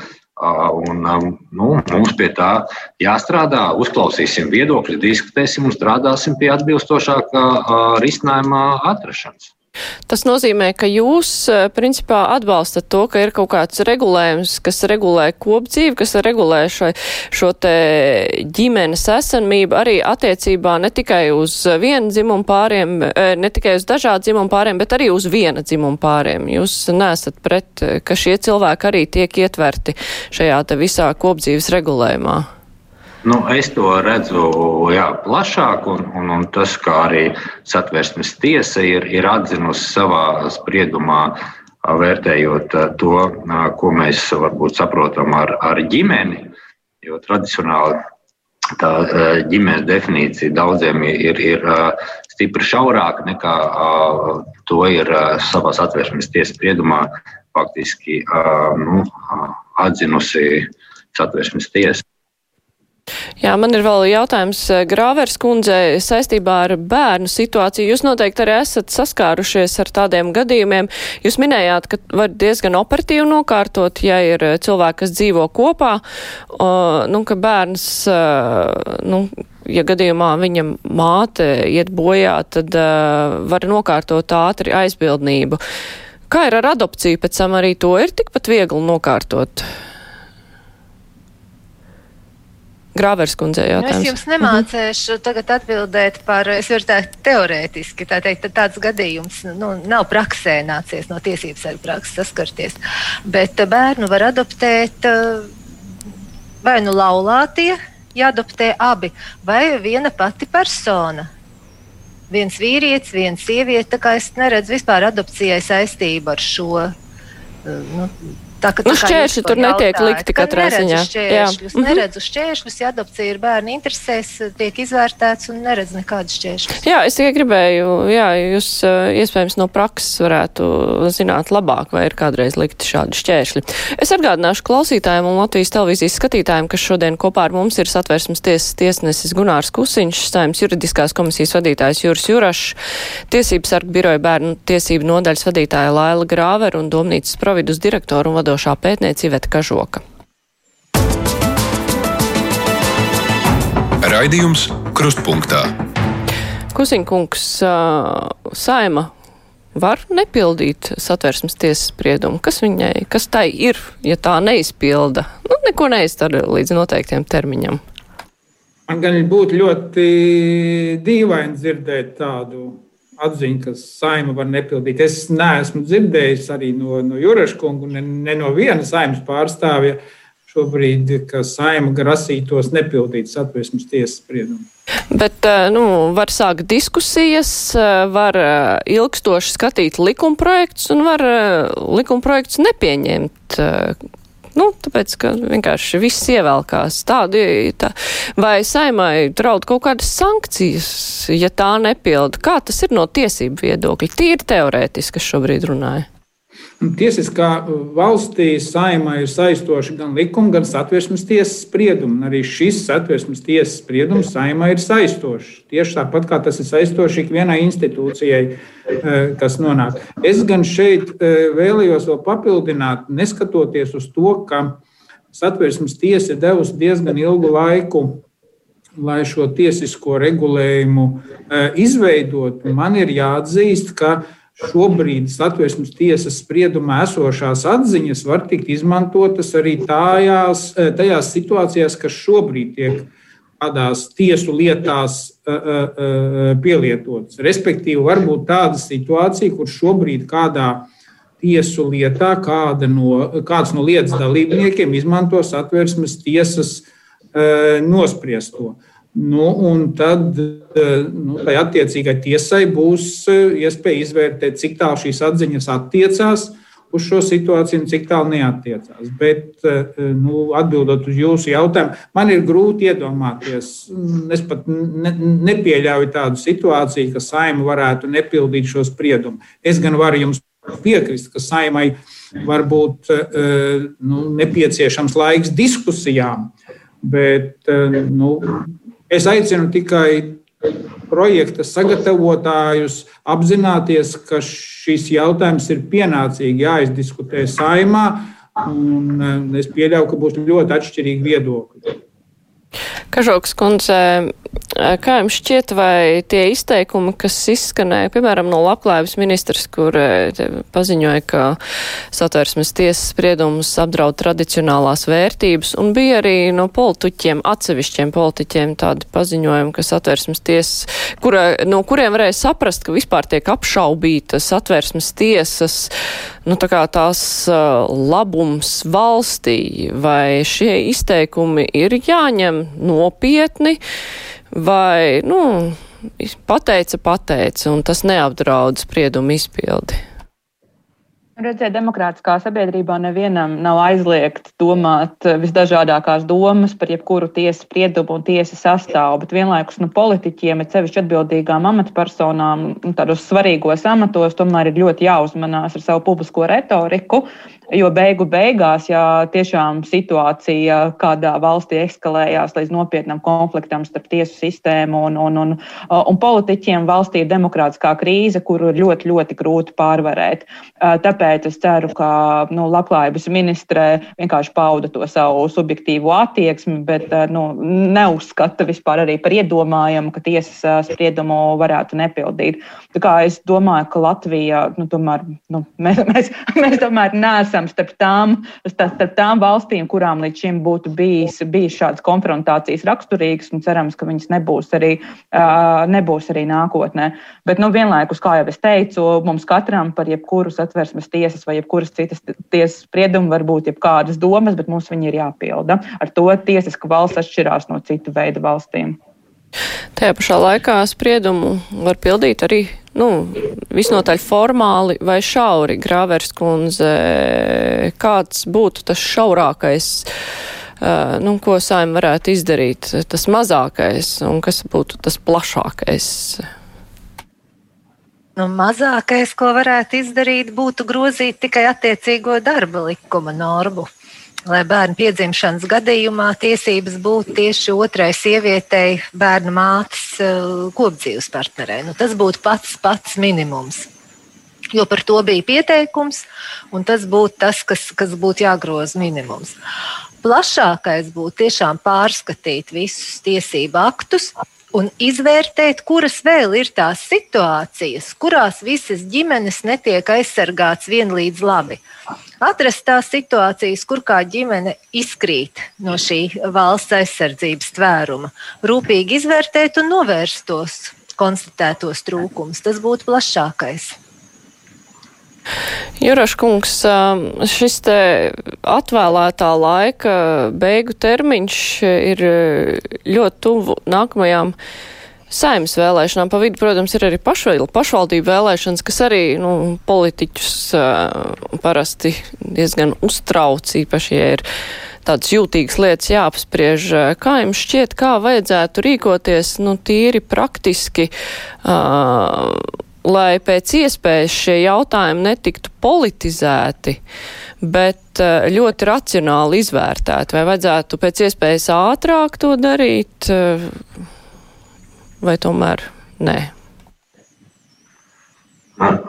Un, nu, mums pie tā jāstrādā, uzklausīsim viedokļus, diskutēsim un strādāsim pie atbilstošākā risinājuma atrašanas. Tas nozīmē, ka jūs eh, principā atbalstat to, ka ir kaut kāds regulējums, kas regulē kopdzīvi, kas regulē šo, šo te ģimenes esamību arī attiecībā ne tikai uz vienu dzimumu pāriem, eh, ne tikai uz dažādu dzimumu pāriem, bet arī uz viena dzimumu pāriem. Jūs nesat pret, eh, ka šie cilvēki arī tiek ietverti šajā te visā kopdzīves regulējumā. Nu, es to redzu jā, plašāk, un, un, un tas, kā arī satversmes tiesa ir, ir atzinusi savā spriedumā, vērtējot to, ko mēs varbūt saprotam ar, ar ģimeni. Jo tradicionāli tā ģimenes definīcija daudziem ir, ir stipri šaurāka nekā to ir savā satversmes tiesas spriedumā faktiski nu, atzinusi satversmes tiesa. Jā, man ir vēl jautājums eh, Grāvers kundzei saistībā ar bērnu situāciju. Jūs noteikti arī esat saskārušies ar tādiem gadījumiem. Jūs minējāt, ka var diezgan operatīvi nokārtot, ja ir eh, cilvēki, kas dzīvo kopā, nu, ka bērns, eh, nu, ja gadījumā viņa māte iet bojā, tad var nokārtot ātri aizbildnību. Kā ir ar adopciju, pēc tam arī to ir tikpat viegli nokārtot? Grāvers kundzei jautājums. Nu, es jums nemācēšu tagad atbildēt par, es varu teikt, teorētiski, tā teikt, tāds gadījums nu, nav praksē nācies no tiesības sargu prakses saskarties, bet bērnu var adoptēt vai nu laulātie, jāadoptē abi, vai viena pati persona. Viens vīrietis, viena sieviete, tā kā es neredzu vispār adopcijai saistību ar šo, nu, Tā, ka, nu, šķēršļi tur netiek likti katrā ziņā. Šķēršļus, Jā. Neredzu šķēršļus, ja adopcija ir bērnu interesēs, tiek izvērtēts un neredz nekādus šķēršļus. Jā, es tikai gribēju, jā, jūs iespējams no prakses varētu zināt labāk, vai ir kādreiz likti šādi šķēršļi. Es atgādināšu klausītājiem un Latvijas televīzijas skatītājiem, kas šodien kopā ar mums ir satversmes tiesas tiesnesis Gunārs Kusiņš, saimnes juridiskās komisijas vadītājs Juris Jurašs, tiesības sargu biroja bērnu tiesību nodaļas vadītāja Laila Grāver un domnīcas providus direktoru un vadošā vadošā pētniece Iveta Kažoka. Raidījums Krustpunktā. Kusiņkungs, saima var nepildīt satversmes tiesas spriedumu. Kas viņai, kas tai ir, ja tā neizpilda? Nu, neko neizdara līdz noteiktiem termiņam. Man gan būtu ļoti dīvaini dzirdēt tādu atziņa, ka saima var nepildīt. Es neesmu dzirdējis arī no, no Juraškunga, ne, ne no viena saimas pārstāvja šobrīd, ka saima grasītos nepildīt satversmes tiesas spriedumu. Bet eh, nu, var sākt diskusijas, eh, var eh, ilgstoši skatīt likumprojektus un var likumprojektus nepieņemt. Nu, tāpēc, ka vienkārši viss ievelkās tādi, tā, vai saimai draud kaut kādas sankcijas, ja tā nepilda. Kā tas ir no tiesību viedokļa? Tīri teorētiski, šobrīd runāja. Tiesiskā valstī saimā ir saistoši gan likuma, gan satversmes tiesas spriedumi. Arī šis satversmes tiesas spriedums saimā ir saistošs. Tieši tāpat kā tas ir saistošs ikvienai institūcijai, eh, kas nonāk. Es gan šeit eh, vēlējos vēl papildināt, neskatoties uz to, ka satversmes tiesa ir devusi diezgan ilgu laiku lai šo tiesisko regulējumu izveidotu, man ir jāatzīst, ka šobrīd satversmes tiesas spriedumā esošās atziņas var tikt izmantotas arī tajās, eh, tajās situācijās, kas šobrīd tiek kādās tiesu lietās eh, eh, pielietotas. Respektīvi, var būt tāda situācija, kur šobrīd kādā tiesu lietā kāda no, kāds no lietas dalībniekiem izmanto satversmes tiesas nospriesto. Nu, un tad eh, nu, tai attiecīgai tiesai būs eh, iespēja izvērtēt, cik tālu šīs atziņas attiecās uz šo situāciju un cik tālu neatiecās. Bet, eh, nu, atbildot uz jūsu jautājumu, man ir grūti iedomāties. Es pat ne, nepieļauju tādu situāciju, ka saima varētu nepildīt šo spriedumu. Es gan varu jums piekrist, ka saimai var būt nu, nepieciešams laiks diskusijām. Bet nu, Es aicinu tikai projekta sagatavotājus apzināties, ka šis jautājums ir pienācīgi jāizdiskutē saimā, un eh, es pieļauju, ka būs ļoti atšķirīgi viedokļi. Kažoks kundze, kā jums šķiet, vai tie izteikumi, kas izskanēja, piemēram, no labklājības ministrs, kur paziņoja, ka satversmes tiesas spriedumus apdraud tradicionālās vērtības, un bija arī no politiķiem, atsevišķiem politiķiem tādi paziņojumi, ka satversmes tiesas, kura, no kuriem varēja saprast, ka vispār tiek apšaubīta satversmes tiesas, nu tā tās uh, labums valstī, vai šie izteikumi ir jāņem nopietni, vai, nu, pateica, pateica, un tas neapdraud spriedumu izpildi. Redziet, demokrātiskā sabiedrībā nevienam nav aizliegts domāt visdažādākās domas par jebkuru tiesas spriedumu un tiesas sastāvu, bet vienlaikus nu, politiķiem, ir sevišķi atbildīgām amatpersonām, tādos svarīgos amatos, tomēr ir ļoti jāuzmanās ar savu publisko retoriku Jo beigu beigās, ja tiešām situācija kādā valstī eskalējās līdz nopietnam konfliktam starp tiesu sistēmu un, un, un, un politiķiem, valstī ir demokrātiskā krīze, kuru ir ļoti, ļoti grūti pārvarēt. Tāpēc es ceru, ka nu, labklājības ministre vienkārši pauda to savu subjektīvo attieksmi, bet nu, neuzskata vispār arī par iedomājumu, ka tiesas spriedumu varētu nepildīt. Tā kā es domāju, ka Latvija, nu, tomēr, nu, mēs, mēs, mēs tomēr neesam esam starp tām, starp tām valstīm, kurām līdz šim būtu bijis, bijis šādas konfrontācijas raksturīgas, un cerams, ka viņas nebūs arī, nebūs arī nākotnē. Bet nu, vienlaikus, kā jau es teicu, mums katram par jebkuru satversmes tiesas vai jebkuras citas tiesas spriedumu var būt jebkādas domas, bet mums viņi ir jāpilda. Ar to tiesiska valsts atšķirās no citu veidu valstīm. Tajā pašā laikā spriedumu var pildīt arī nu, visnotaļ formāli vai šauri, Grāvers kundze, kāds būtu tas šaurākais, uh, nu, ko saim varētu izdarīt, tas mazākais un kas būtu tas plašākais? Nu, mazākais, ko varētu izdarīt, būtu grozīt tikai attiecīgo darba likuma normu lai bērnu piedzimšanas gadījumā tiesības būtu tieši otrai sievietei, bērna mātes eh, kopdzīves partnerei. Nu, tas būtu pats, pats minimums. Jo par to bija pieteikums, un tas būtu tas, kas, kas būtu jāgroza minimums. Plašākais būtu tiešām pārskatīt visus tiesību aktus, un izvērtēt, kuras vēl ir tās situācijas, kurās visas ģimenes netiek aizsargāts vienlīdz labi. Atrast tās situācijas, kur kā ģimene izkrīt no šī valsts aizsardzības tvēruma, rūpīgi izvērtēt un novērst tos konstatētos trūkumus. Tas būtu plašākais. Juraškungs, šis te atvēlētā laika beigu termiņš ir ļoti tuvu nākamajām saimnes vēlēšanām. Pa vidu, protams, ir arī pašval, pašvaldību vēlēšanas, kas arī nu, politiķus uh, parasti diezgan uztrauc, īpaši, ja ir tādas jūtīgas lietas jāapspriež. Kā jums šķiet, kā vajadzētu rīkoties, nu, tīri praktiski? Uh, lai pēc iespējas šie jautājumi netiktu politizēti, bet eh, ļoti racionāli izvērtēti. Vai vajadzētu pēc iespējas ātrāk to darīt, eh, vai tomēr nē?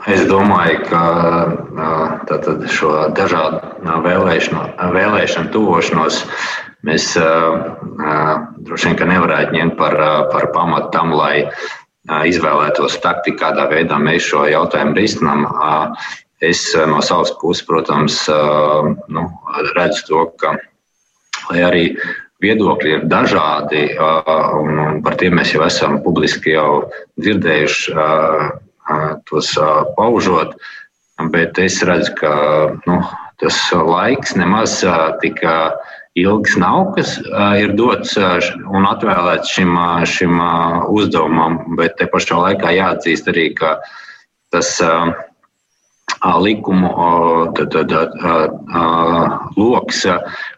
Es domāju, ka tātad, šo dažādu vēlēšanu, vēlēšanu tuvošanos mēs droši vien nevarētu ņemt par, par pamatu tam, lai izvēlētos taktiku, kādā veidā mēs šo jautājumu risinām. Es no savas puses, protams, nu, redzu to, ka lai arī viedokļi ir dažādi, un par tiem mēs jau esam publiski jau dzirdējuši tos paužot, bet es redzu, ka nu, tas laiks nemaz tik ilgs nav, kas ir dots un atvēlēts šim, šim uzdevumam, bet te pašā laikā jāatzīst arī, ka tas likumu tad, tad, loks,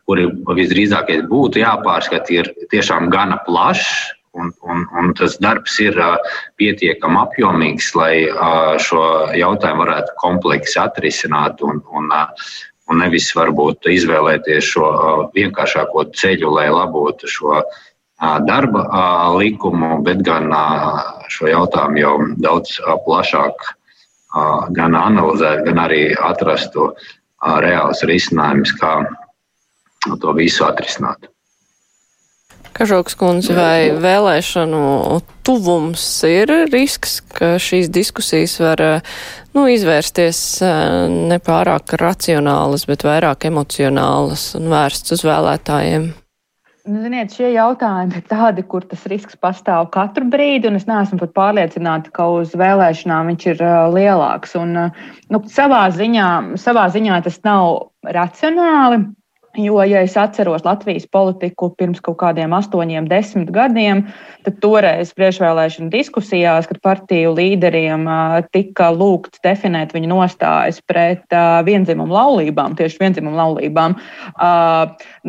kuri visdrīzākais būtu jāpārskata, ir tiešām gana plašs. Un, un, un tas darbs ir pietiekami apjomīgs, lai šo jautājumu varētu kompleksi atrisināt un, un, un nevis varbūt izvēlēties šo vienkāršāko ceļu, lai labotu šo darba likumu, bet gan šo jautājumu jau daudz plašāk gan analizēt, gan arī atrastu reāls risinājums, kā to visu atrisināt. Kažoks kundze, vai vēlēšanu tuvums ir risks, ka šīs diskusijas var nu, izvērsties nepārāk racionālas, bet vairāk emocionālas un vērsts uz vēlētājiem? Nu, ziniet, šie jautājumi ir tādi, kur tas risks pastāv katru brīdi, un es neesmu pat pārliecināta, ka uz vēlēšanām viņš ir uh, lielāks. Un, uh, nu, savā, ziņā, savā ziņā tas nav racionāli. Jo, ja es atceros Latvijas politiku pirms kaut kādiem astoņiem, desmit gadiem, tad toreiz priekšvēlēšana diskusijās, kad partiju līderiem tika lūgts definēt viņu nostājas pret vienzimumu laulībām, tieši vienzimumu laulībām,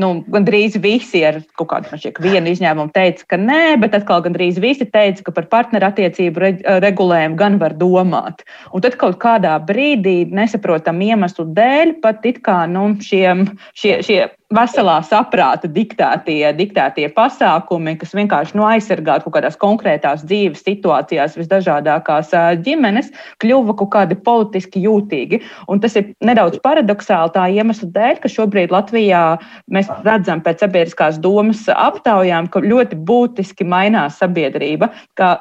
nu, gandrīz visi ar kaut kādu šķiet, vienu izņēmumu teica, ka nē, bet atkal gandrīz visi teica, ka par partnerattiecību regulējumu gan var domāt. Un tad kaut kādā brīdī, nesaprotam iemeslu dēļ, pat it kā nu, šiem, šie, šie šie veselā saprāta diktētie, diktētie pasākumi, kas vienkārši nu, aizsargātu kaut kādās konkrētās dzīves situācijās visdažādākās ģimenes, kļuva kaut kādi politiski jūtīgi. Un tas ir nedaudz paradoxāli tā iemesla dēļ, ka šobrīd Latvijā mēs redzam pēc sabiedriskās domas aptaujām, ka ļoti būtiski mainās sabiedrība, ka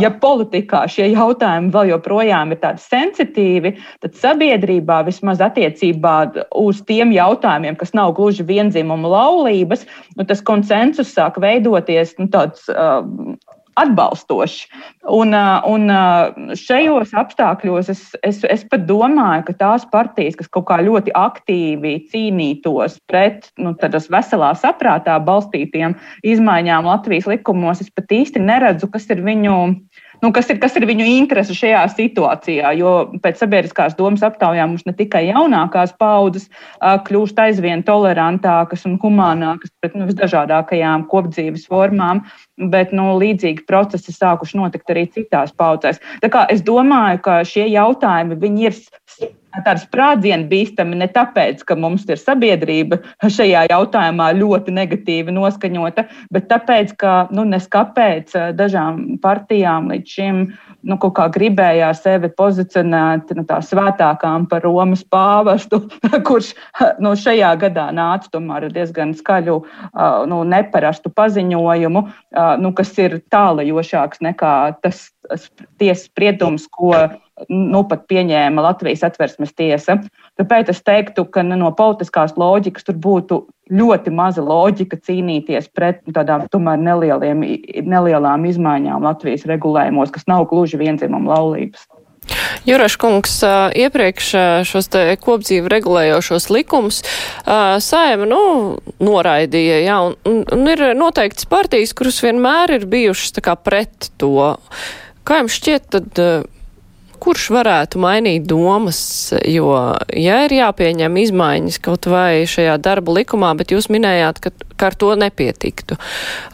ja politikā šie jautājumi vēl joprojām ir tādi sensitīvi, tad sabiedrībā vismaz attiecībā uz tiem jautājumiem, kas nav gluži vienzimuma laulības, nu, tas konsensus sāk veidoties nu, tāds. Uh, atbalstoši. Un, un šajos apstākļos es, es, es pat domāju, ka tās partijas, kas kaut kā ļoti aktīvi cīnītos pret nu, veselā saprātā balstītiem izmaiņām Latvijas likumos, es pat īsti neredzu, kas ir viņu nu, kas, ir, kas ir viņu interese šajā situācijā. Jo pēc sabiedriskās domas aptaujām mums ne tikai jaunākās paudzes kļūst aizvien tolerantākas un humānākas pret nu, visdažādākajām kopdzīves formām, bet nu, līdzīgi procesi sākuši notikt arī citās paudzēs. Tā kā es domāju, ka šie jautājumi ir tāda sprādziena bīstami ne tāpēc, ka mums ir sabiedrība šajā jautājumā ļoti negatīvi noskaņota, bet tāpēc, ka nu, neskapēc dažām partijām līdz šim nu, kaut kā gribējās sevi pozicionēt nu, tā svētākām par Romas pāvestu, kurš nu, šajā gadā nāca tomēr diezgan skaļu, nu, neparastu paziņojumu, nu, kas ir tālajošāks nekā tas tiesas spriedums, ko nu, pat pieņēma Latvijas atversmes tiesa. Tāpēc es teiktu, ka nu, no politiskās loģikas tur būtu ļoti maza loģika cīnīties pret tādām tomēr nelieliem, nelielām izmaiņām Latvijas regulējumos, kas nav gluži viendzimuma laulības. Juraškungs iepriekš šos te kopdzīvi regulējošos likumus saima, nu, noraidīja, jā, un, un ir noteikts partijas, kuras vienmēr ir bijušas tā kā pret to. Kā jums šķiet, tad kurš varētu mainīt domas, jo, ja ir jāpieņem izmaiņas kaut vai šajā darba likumā, bet jūs minējāt, ka, ka ar to nepietiktu.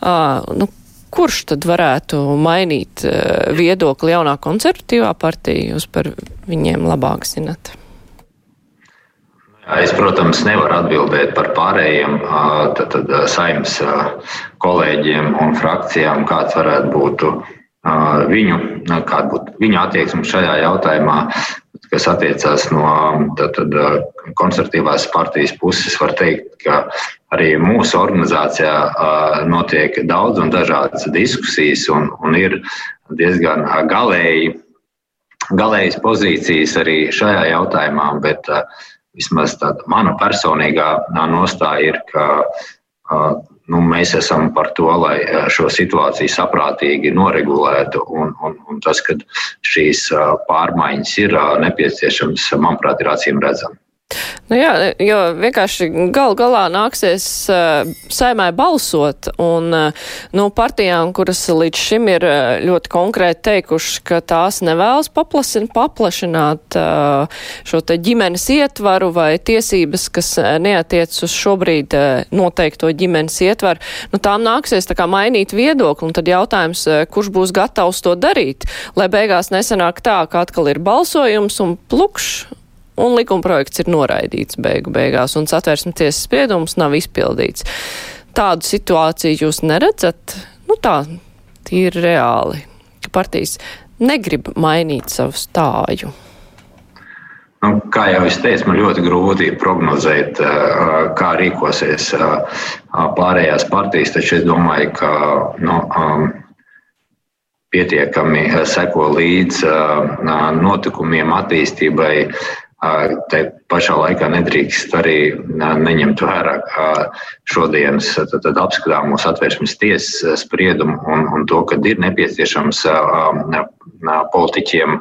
Uh, nu, kurš tad varētu mainīt uh, viedokli jaunā konservatīvā partija? Jūs par viņiem labāk zinat. Es, protams, nevaru atbildēt par pārējiem tad, tad, saimnes kolēģiem un frakcijām, kāds varētu būt viņu, kāda būtu viņu attieksme šajā jautājumā, kas attiecās no tad, tad, konservatīvās partijas puses, var teikt, ka arī mūsu organizācijā notiek daudz un dažādas diskusijas un, un ir diezgan galēji, galējas pozīcijas arī šajā jautājumā, bet vismaz tāda mana personīgā nostāja ir, ka nu, mēs esam par to, lai eh, šo situāciju saprātīgi noregulētu. Un, un, un tas, ka šīs eh, pārmaiņas ir eh, nepieciešamas, manuprāt, ir acīm redzams. Nu jā, jo vienkārši gal galā nāksies uh, saimai balsot, un uh, nu, partijām, kuras līdz šim ir uh, ļoti konkrēti teikuši, ka tās nevēlas paplašin, paplašināt uh, šo te ģimenes ietvaru vai tiesības, kas neatiec uz šobrīd uh, noteikto ģimenes ietvaru, nu tām nāksies tā kā mainīt viedokli, un tad jautājums, uh, kurš būs gatavs to darīt, lai beigās nesanāk tā, ka atkal ir balsojums un plukšs un likumprojekts ir noraidīts beigu beigās, un satversmes tiesas spriedums nav izpildīts. Tādu situāciju jūs neredzat? Nu tā, tīri reāli, ka partijas negrib mainīt savu stāju. Nu, kā jau es teicu, man ļoti grūti prognozēt, kā rīkosies pārējās partijas, taču es domāju, ka nu, pietiekami seko līdz notikumiem, attīstībai Te pašā laikā nedrīkst arī neņemt vērā šodienas apskatāmos atvērsmes tiesas spriedumu un, un to, ka ir nepieciešams politiķiem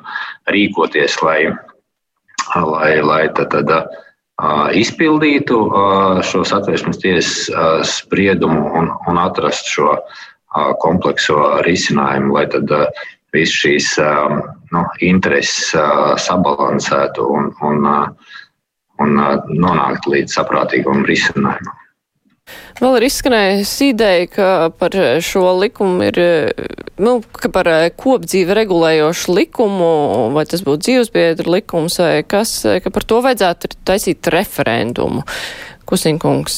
rīkoties, lai, lai, lai tad, tad, izpildītu šos atvērsmes tiesas spriedumu un, un atrast šo komplekso risinājumu, lai tad visas šīs um, nu, intereses uh, sabalansētu un, un, uh, un uh, nonāktu līdz saprātīgam risinājumam. Vēl ir izskanējusi ideja, ka par šo likumu ir, nu, ka par kopdzīvi regulējošu likumu, vai tas būtu dzīvesbiedru likums vai kas, ka par to vajadzētu taisīt referendumu. Kusinkungs,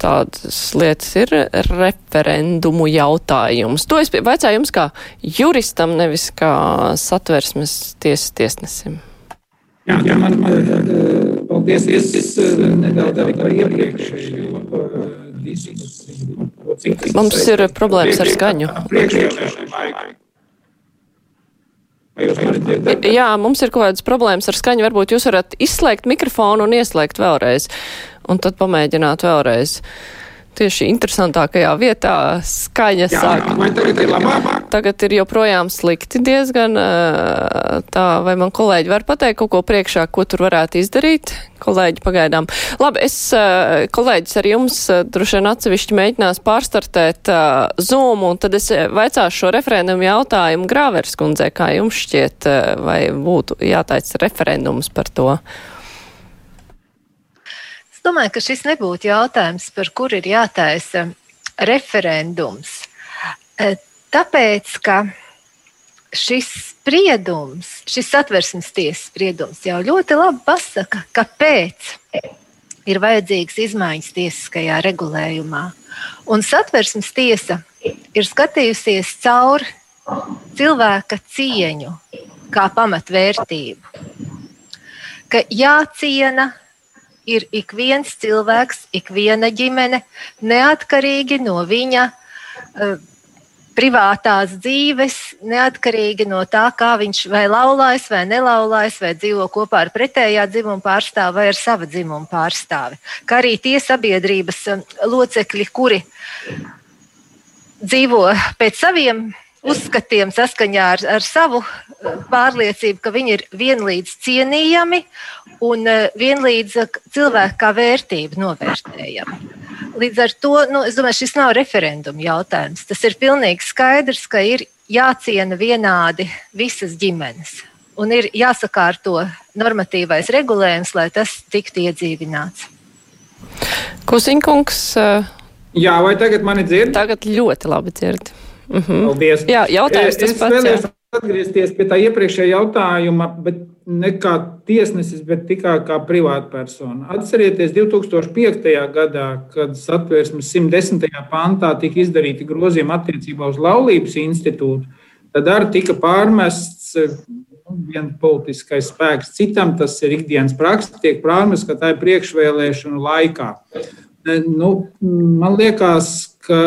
tādas lietas ir referendumu jautājums. To es vaicāju jums kā juristam, nevis kā satversmes tiesas tiesnesim. Jā, jā, man, man paldies, es, es nedaudz par iepriekšējo diskusiju. Mums ir problēmas ar skaņu. Jā, mums ir kaut kādas problēmas ar skaņu. Varbūt jūs varat izslēgt mikrofonu un ieslēgt vēlreiz un tad pamēģināt vēlreiz. tieši interesantākajā vietā skaņa Jā, sāk. vai tagad ir labāk? Tagad ir joprojām slikti diezgan. Tā, vai man kolēģi var pateikt kaut ko priekšā, ko tur varētu izdarīt? Kolēģi pagaidām. Labi, es kolēģis ar jums droši vien atsevišķi mēģinās pārstartēt Zoom, un tad es vaicāšu šo referendumu jautājumu Grāvers kundzei, kā jums šķiet, vai būtu jātaic referendums par to? Domāju, ka šis nebūtu jautājums, par kur ir jātaisa referendums. Tāpēc, ka šis spriedums, šis satversmes tiesas spriedums jau ļoti labi pasaka, kāpēc ir vajadzīgas izmaiņas tiesiskajā regulējumā. Un satversmes tiesa ir skatījusies cauri cilvēka cieņu kā pamatvērtību. Ka jāciena ir ik viens cilvēks, ik viena ģimene, neatkarīgi no viņa uh, privātās dzīves, neatkarīgi no tā, kā viņš vai laulājas, vai nelaulājas, vai dzīvo kopā ar pretējā dzimuma pārstāvi vai ar sava dzimuma pārstāvi. Kā arī tie sabiedrības locekļi, kuri dzīvo pēc saviem uzskatiem, saskaņā ar, ar savu pārliecību, ka viņi ir vienlīdz cienījami un vienlīdz cilvēku kā vērtību novērtējami. Līdz ar to nu, es domāju, šis nav referenduma jautājums. Tas ir pilnīgi skaidrs, ka ir jāciena vienādi visas ģimenes. Un ir jāsakārto normatīvais regulējums, lai tas tiktu iedzīvināts. Kusiņkungs. Jā, vai tagad mani dzird? Tagad ļoti labi dzird. Mhm. Paldies. Jā, jautājums tas es pats. Jā. atgriezties pie tā iepriekšējā jautājuma, bet ne kā tiesnesis, bet tikai kā privātpersona. Atcerieties, 2005. gadā, kad satversmes 110. pantā tika izdarīti grozījumi attiecībā uz laulības institūtu, tad arī tika pārmests nu, viens politiskais spēks citam, tas ir ikdienas praksa, tiek pārmests, ka tā ir priekšvēlēšanu laikā. Nu, man liekas, ka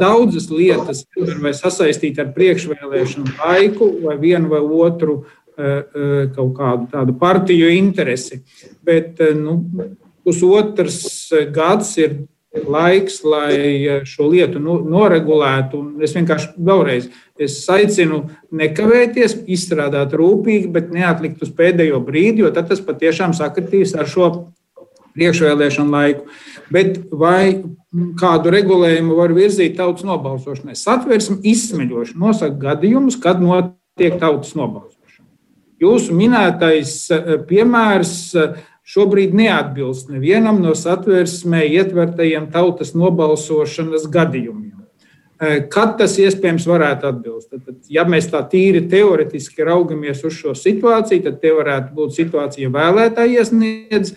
daudzas lietas var sasaistīt ar priekšvēlēšanu laiku vai vienu vai otru kaut kādu tādu partiju interesi. Bet nu, pusotrs gads ir laiks, lai šo lietu noregulētu. Un es vienkārši vēlreiz es aicinu nekavēties, izstrādāt rūpīgi, bet neatlikt uz pēdējo brīdi, jo tad tas patiešām sakritīs ar šo priekšvēlēšanu laiku. Bet vai kādu regulējumu var virzīt tautas nobalsošanai? Satversme izsmeļoši nosaka gadījumus, kad notiek tautas nobalsošana. Jūsu minētais piemērs šobrīd neatbilst nevienam no satversmē ietvertajiem tautas nobalsošanas gadījumiem. Kad tas iespējams varētu atbilst? Tad, ja mēs tā tīri teoretiski raugamies uz šo situāciju, tad te varētu būt situācija, ja vēlētāji iesniedz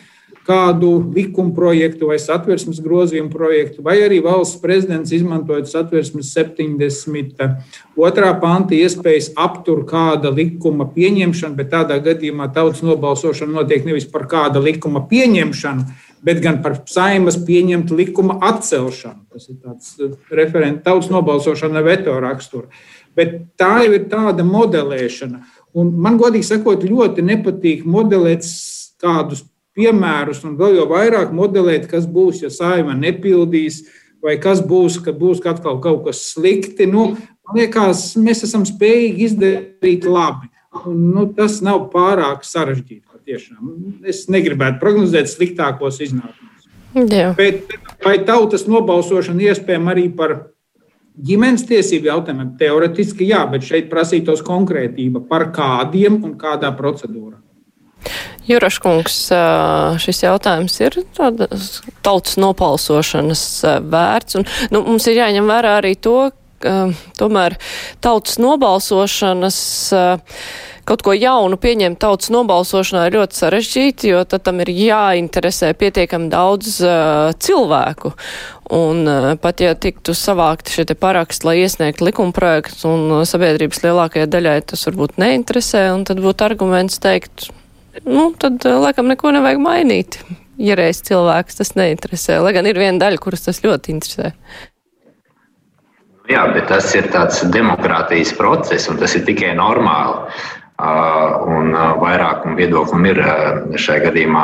kādu likuma projektu vai satversmes grozījumu projektu, vai arī valsts prezidents izmantojot satversmes 72. panta iespējas aptur kāda likuma pieņemšanu, bet tādā gadījumā tautas nobalsošana notiek nevis par kāda likuma pieņemšanu, bet gan par saimas pieņemtu likuma atcelšanu. Tas ir tāds referents tautas nobalsošana veto rakstura. Bet tā jau ir tāda modelēšana. Un man, godīgi sakot, ļoti nepatīk modelēt kādus piemērus un vēl jau vairāk modelēt, kas būs, ja saima nepildīs, vai kas būs, kad būs atkal kaut kas slikti. Nu, man liekas, mēs esam spējīgi izdarīt labi. Un, nu, tas nav pārāk sarežģīti. Patiešām. Es negribētu prognozēt sliktākos iznākumus. Bet vai tautas nobalsošana iespējama arī par ģimenes tiesību jautājumiem? Teoretiski jā, bet šeit prasītos konkrētība par kādiem un kādā procedūrā. Juraškungs, šis jautājums ir tautas nopalsošanas vērts. Un, nu, mums ir jāņem vērā arī to, ka tomēr tautas nobalsošanas kaut ko jaunu pieņemt tautas nobalsošanā ir ļoti sarežģīti, jo tad tam ir jāinteresē pietiekami daudz uh, cilvēku. Un uh, pat ja tiktu savākti šie paraksti, lai iesniegtu likumprojektus, un sabiedrības lielākajai daļai tas varbūt neinteresē, un tad būtu arguments teikt, nu, tad laikam neko nevajag mainīt. Ja reiz cilvēks tas neinteresē, lai gan ir viena daļa, kuras tas ļoti interesē. Jā, bet tas ir tāds demokrātijas process, un tas ir tikai normāli. Un vairākuma viedoklim ir šajā gadījumā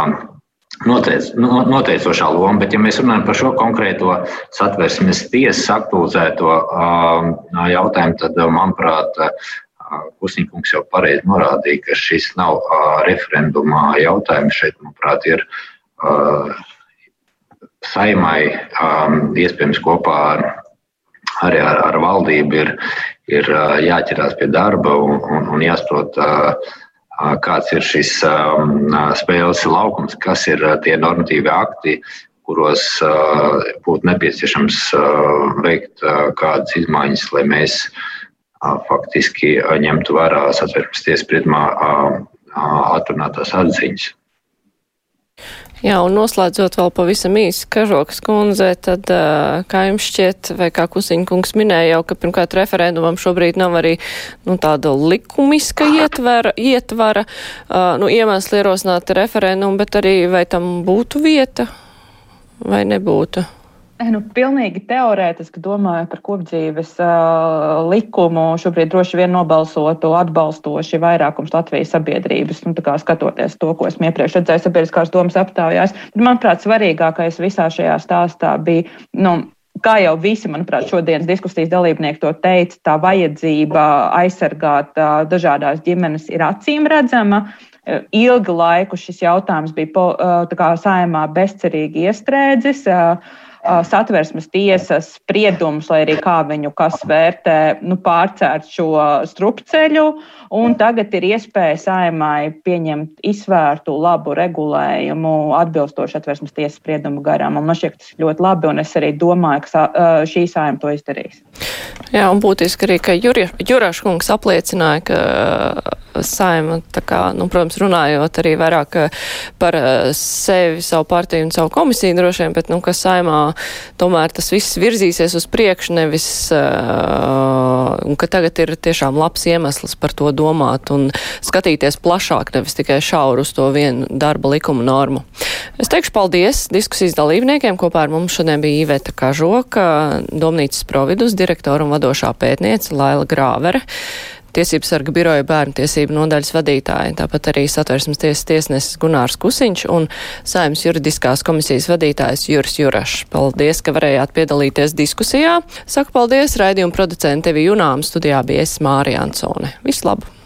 noteic, noteicošā loma. Bet, ja mēs runājam par šo konkrēto satversmes tiesas aktualizēto jautājumu, tad, manuprāt, Kusņīkungs jau pareizi norādīja, ka šis nav referendumā jautājums. Šeit, manuprāt, ir saimai iespējams kopā ar, arī ar, ar valdību ir, ir jāķerās pie darba un, un, un jāsprot kāds ir šis spēles laukums, kas ir tie normatīvi akti, kuros būtu nepieciešams veikt kādas izmaiņas, lai mēs faktiski ņemtu vērā satversmes tiesas spriedumā atrunātās atziņas. Jā, un noslēdzot vēl pavisam īsi Kažokas kundze, tad kā jums šķiet, vai kā Kusiņa kungs minēja jau, ka pirmkārt referendumam šobrīd nav arī nu, tāda likumiska ietvara, ietvara nu, iemesli ierosināt referendumu, bet arī vai tam būtu vieta vai nebūtu? Nu, pilnīgi teorētiski domāju par kopdzīves uh, likumu. Šobrīd droši vien nobalsotu atbalstoši vairākums Latvijas sabiedrības, nu, skatoties to, ko esmu iepriekš redzējis sabiedriskās domas aptaujās. Manuprāt, svarīgākais visā šajā stāstā bija. Nu, Kā jau visi, manuprāt, šodienas diskusijas dalībnieki to teica, tā vajadzība aizsargāt uh, dažādās ģimenes ir acīm redzama. Ilgu laiku šis jautājums bija uh, saimā bezcerīgi iestrēdzis. Uh, satversmes tiesas spriedumus, lai arī kā viņu kas vērtē, nu, pārcērt šo strupceļu. Tagad ir iespēja saimai pieņemt izvērtu labu regulējumu atbilstoši atversmes tiesas spriedumu garām. Man šķiet, tas ir ļoti labi, un es arī domāju, ka šī saima to izdarīs. Jā, un būtiski arī, ka Jurašs kungs apliecināja, ka saima, kā, nu, protams, runājot arī vairāk par sevi, savu partiju un savu komisiju droši vien, bet, nu, ka saimā tomēr tas viss virzīsies uz priekšu, nevis, uh, un ka tagad ir tiešām labs iemesls par to domāt un skatīties plašāk, nevis tikai šauru uz to vienu darba likuma normu. Es teikšu paldies diskusijas dalībniekiem. Kopā ar mums šodien bija Iveta Kažoka, Domnīcas providus direktora un vadošā pētniece Laila Grāvere. Tiesības sarga biroja bērnu tiesību nodaļas vadītāja, tāpat arī satversmes tiesas tiesnesis Gunārs Kusiņš un saimnes juridiskās komisijas vadītājs Juris Jurašs. Paldies, ka varējāt piedalīties diskusijā. Saku paldies raidījumu producente Tevi Junām, studijā bija es Mārija Ansone. Visu labu!